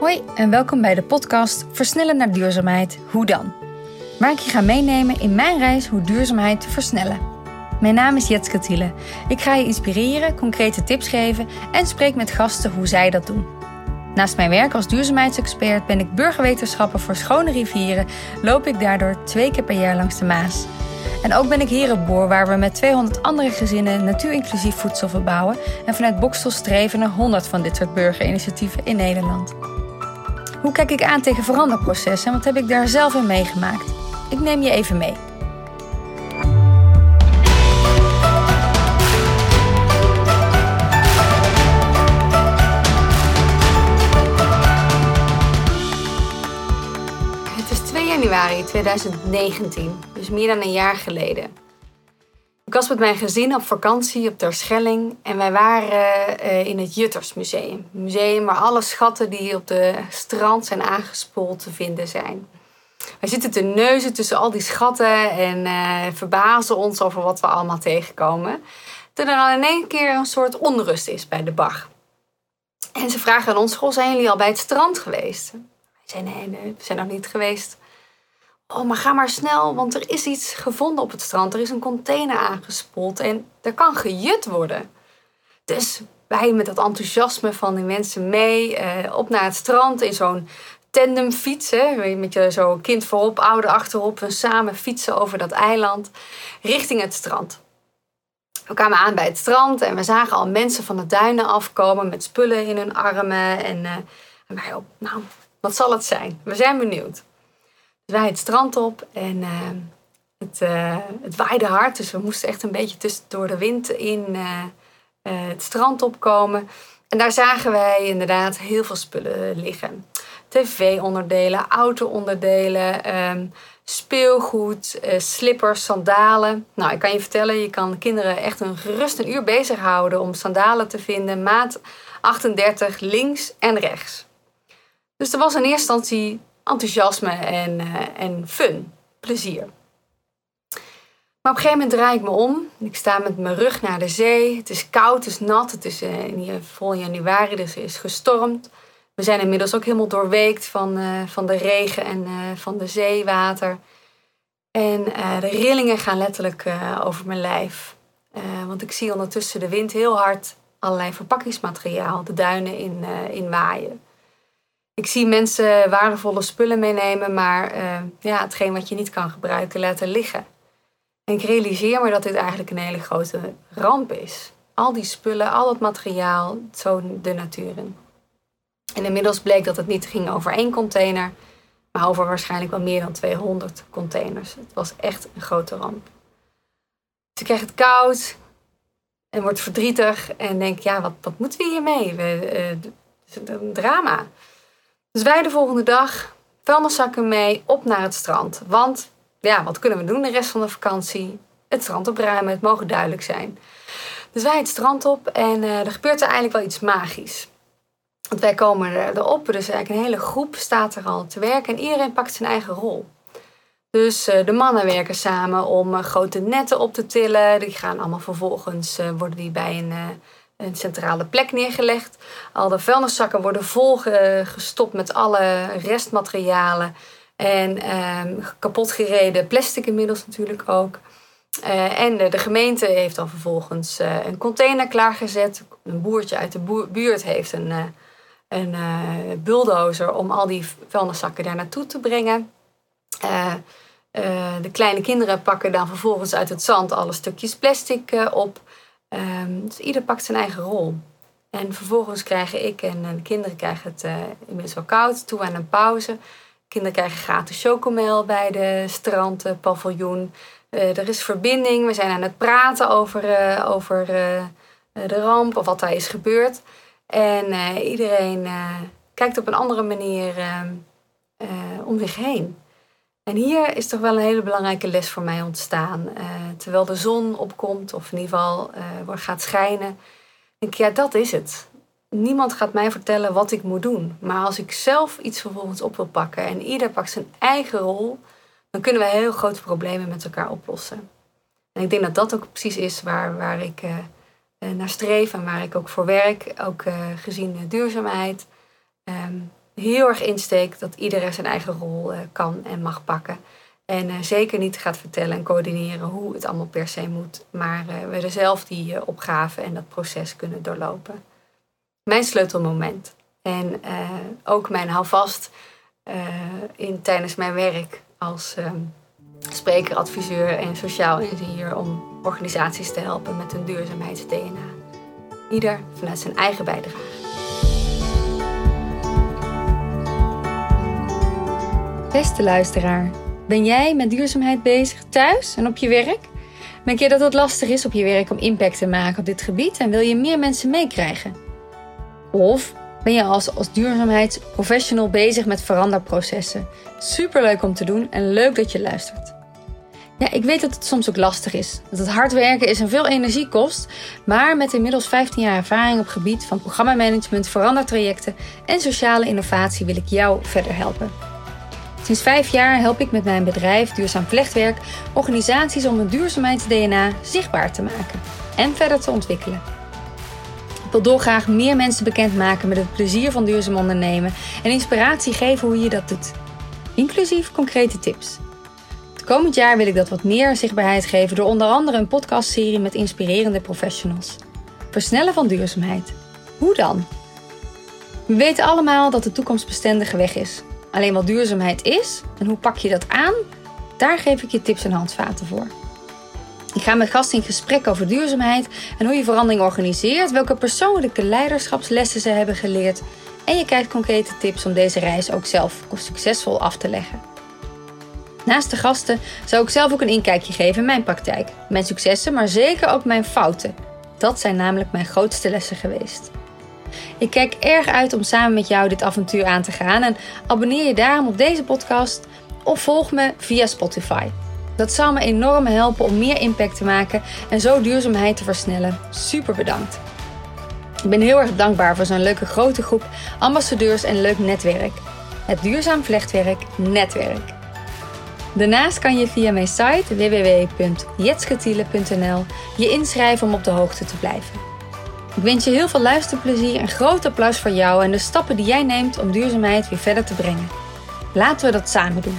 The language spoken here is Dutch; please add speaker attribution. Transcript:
Speaker 1: Hoi en welkom bij de podcast Versnellen naar duurzaamheid. Hoe dan? Waar ik je ga meenemen in mijn reis hoe duurzaamheid te versnellen. Mijn naam is Jetske Thiele. Ik ga je inspireren, concrete tips geven en spreek met gasten hoe zij dat doen. Naast mijn werk als duurzaamheidsexpert ben ik burgerwetenschapper voor schone rivieren, loop ik daardoor twee keer per jaar langs de Maas. En ook ben ik herenboer waar we met 200 andere gezinnen natuurinclusief voedsel verbouwen en vanuit Bokstel streven naar 100 van dit soort burgerinitiatieven in Nederland. Hoe kijk ik aan tegen veranderprocessen en wat heb ik daar zelf in meegemaakt? Ik neem je even mee. Het is 2 januari 2019, dus meer dan een jaar geleden. Ik was met mijn gezin op vakantie op Terschelling en wij waren uh, in het Juttersmuseum. Een museum waar alle schatten die op de strand zijn aangespoeld te vinden zijn. Wij zitten te neuzen tussen al die schatten en uh, verbazen ons over wat we allemaal tegenkomen. Toen er al in één keer een soort onrust is bij de bar. En ze vragen aan ons, goh, zijn jullie al bij het strand geweest? Wij zeiden, nee, nee, we zijn nog niet geweest. Oh, maar ga maar snel, want er is iets gevonden op het strand. Er is een container aangespoeld en er kan gejut worden. Dus wij met dat enthousiasme van die mensen mee uh, op naar het strand in zo'n tandemfiets. Hè, met je zo kind voorop, ouder achterop. En samen fietsen over dat eiland richting het strand. We kwamen aan bij het strand en we zagen al mensen van de duinen afkomen met spullen in hun armen. En, uh, en wij op, nou, wat zal het zijn? We zijn benieuwd. Wij het strand op en uh, het, uh, het waaide hard. Dus we moesten echt een beetje tussen, door de wind in het strand opkomen. En daar zagen wij inderdaad heel veel spullen liggen. TV-onderdelen, auto-onderdelen, um, speelgoed, slippers, sandalen. Nou, ik kan je vertellen, je kan kinderen echt een gerust een uur bezighouden om sandalen te vinden. Maat 38 links en rechts. Dus er was in eerste instantie enthousiasme en, uh, en fun, plezier. Maar op een gegeven moment draai ik me om. Ik sta met mijn rug naar de zee. Het is koud, het is nat. Het is uh, vol januari, dus is gestormd. We zijn inmiddels ook helemaal doorweekt van, uh, van de regen en van de zeewater. En de rillingen gaan letterlijk over mijn lijf. want ik zie ondertussen de wind heel hard allerlei verpakkingsmateriaal de duinen in, in waaien. Ik zie mensen waardevolle spullen meenemen, maar ja, hetgeen wat je niet kan gebruiken laten liggen. En ik realiseer me dat dit eigenlijk een hele grote ramp is. Al die spullen, al het materiaal, zo de natuur in. En inmiddels bleek dat het niet ging over één container, maar over waarschijnlijk wel meer dan 200 containers. Het was echt een grote ramp. Dus ik krijg het koud en word verdrietig en denk, ja, wat, wat moeten we hiermee? We, uh, is een drama. Dus wij de volgende dag vuilniszakken mee op naar het strand. Want ja, wat kunnen we doen de rest van de vakantie? Het strand opruimen, het mogen duidelijk zijn. Dus wij het strand op en uh, er gebeurt er eigenlijk wel iets magisch. Want wij komen erop, dus eigenlijk een hele groep staat er al te werken en iedereen pakt zijn eigen rol. Dus uh, de mannen werken samen om uh, grote netten op te tillen. Die gaan allemaal vervolgens, worden die bij een, een, centrale plek neergelegd. Al de vuilniszakken worden volgestopt met alle restmaterialen. En ehm, kapot gereden plastic inmiddels natuurlijk ook. en de, gemeente heeft dan vervolgens een container klaargezet. Een boertje uit de buurt heeft een een uh, bulldozer om al die vuilniszakken daar naartoe te brengen. Uh, de kleine kinderen pakken dan vervolgens uit het zand alle stukjes plastic op. Um, dus ieder pakt zijn eigen rol. En vervolgens krijgen ik en de kinderen krijgen het inmiddels wel koud, toe aan een pauze. Kinderen krijgen gratis chocomel bij de strandpaviljoen. er is verbinding, we zijn aan het praten over, over de ramp of wat daar is gebeurd. En uh, iedereen uh, kijkt op een andere manier uh, om zich heen. En hier is toch wel een hele belangrijke les voor mij ontstaan. terwijl de zon opkomt, of in ieder geval gaat schijnen, denk ik, ja, dat is het. Niemand gaat mij vertellen wat ik moet doen. Maar als ik zelf iets vervolgens op wil pakken en ieder pakt zijn eigen rol, dan kunnen we heel grote problemen met elkaar oplossen. En ik denk dat dat ook precies is waar, waar ik uh, naar streef en waar ik ook voor werk, ook uh, gezien duurzaamheid. Um, heel erg insteek dat iedereen zijn eigen rol kan en mag pakken. En zeker niet gaat vertellen en coördineren hoe het allemaal per se moet. Maar we er zelf die opgave en dat proces kunnen doorlopen. Mijn sleutelmoment. En ook mijn houvast in, tijdens mijn werk als ehm, spreker, adviseur en sociaal ingenieur om organisaties te helpen met een duurzaamheids-DNA. Ieder vanuit zijn eigen bijdrage. Beste luisteraar, ben jij met duurzaamheid bezig thuis en op je werk? Merk je dat het lastig is op je werk om impact te maken op dit gebied en wil je meer mensen meekrijgen? Of ben je als, als duurzaamheidsprofessional bezig met veranderprocessen? Superleuk om te doen en leuk dat je luistert. Ja, ik weet dat het soms ook lastig is. Dat het hard werken is en veel energie kost. Maar met inmiddels 15 jaar ervaring op gebied van programmamanagement, verandertrajecten en sociale innovatie wil ik jou verder helpen. Sinds vijf jaar help ik met mijn bedrijf Duurzaam Vlechtwerk organisaties om hun duurzaamheids-DNA zichtbaar te maken en verder te ontwikkelen. Ik wil dolgraag meer mensen bekendmaken met het plezier van duurzaam ondernemen en inspiratie geven hoe je dat doet. Inclusief concrete tips. Komend jaar wil ik dat wat meer zichtbaarheid geven door onder andere een podcastserie met inspirerende professionals. Versnellen van duurzaamheid. Hoe dan? We weten allemaal dat de toekomstbestendige weg is. Alleen wat duurzaamheid is en hoe pak je dat aan, daar geef ik je tips en handvaten voor. Ik ga met gasten in gesprek over duurzaamheid en hoe je verandering organiseert, welke persoonlijke leiderschapslessen ze hebben geleerd en je krijgt concrete tips om deze reis ook zelf succesvol af te leggen. Naast de gasten zou ik zelf ook een inkijkje geven in mijn praktijk. Mijn successen, maar zeker ook mijn fouten. Dat zijn namelijk mijn grootste lessen geweest. Ik kijk erg uit om samen met jou dit avontuur aan te gaan en abonneer je daarom op deze podcast of volg me via Spotify. Dat zou me enorm helpen om meer impact te maken en zo duurzaamheid te versnellen. Super bedankt. Ik ben heel erg dankbaar voor zo'n leuke grote groep ambassadeurs en leuk netwerk. Het Duurzaam Vlechtwerk Netwerk. Daarnaast kan je via mijn site www.jetsketiele.nl je inschrijven om op de hoogte te blijven. Ik wens je heel veel luisterplezier en groot applaus voor jou en de stappen die jij neemt om duurzaamheid weer verder te brengen. Laten we dat samen doen.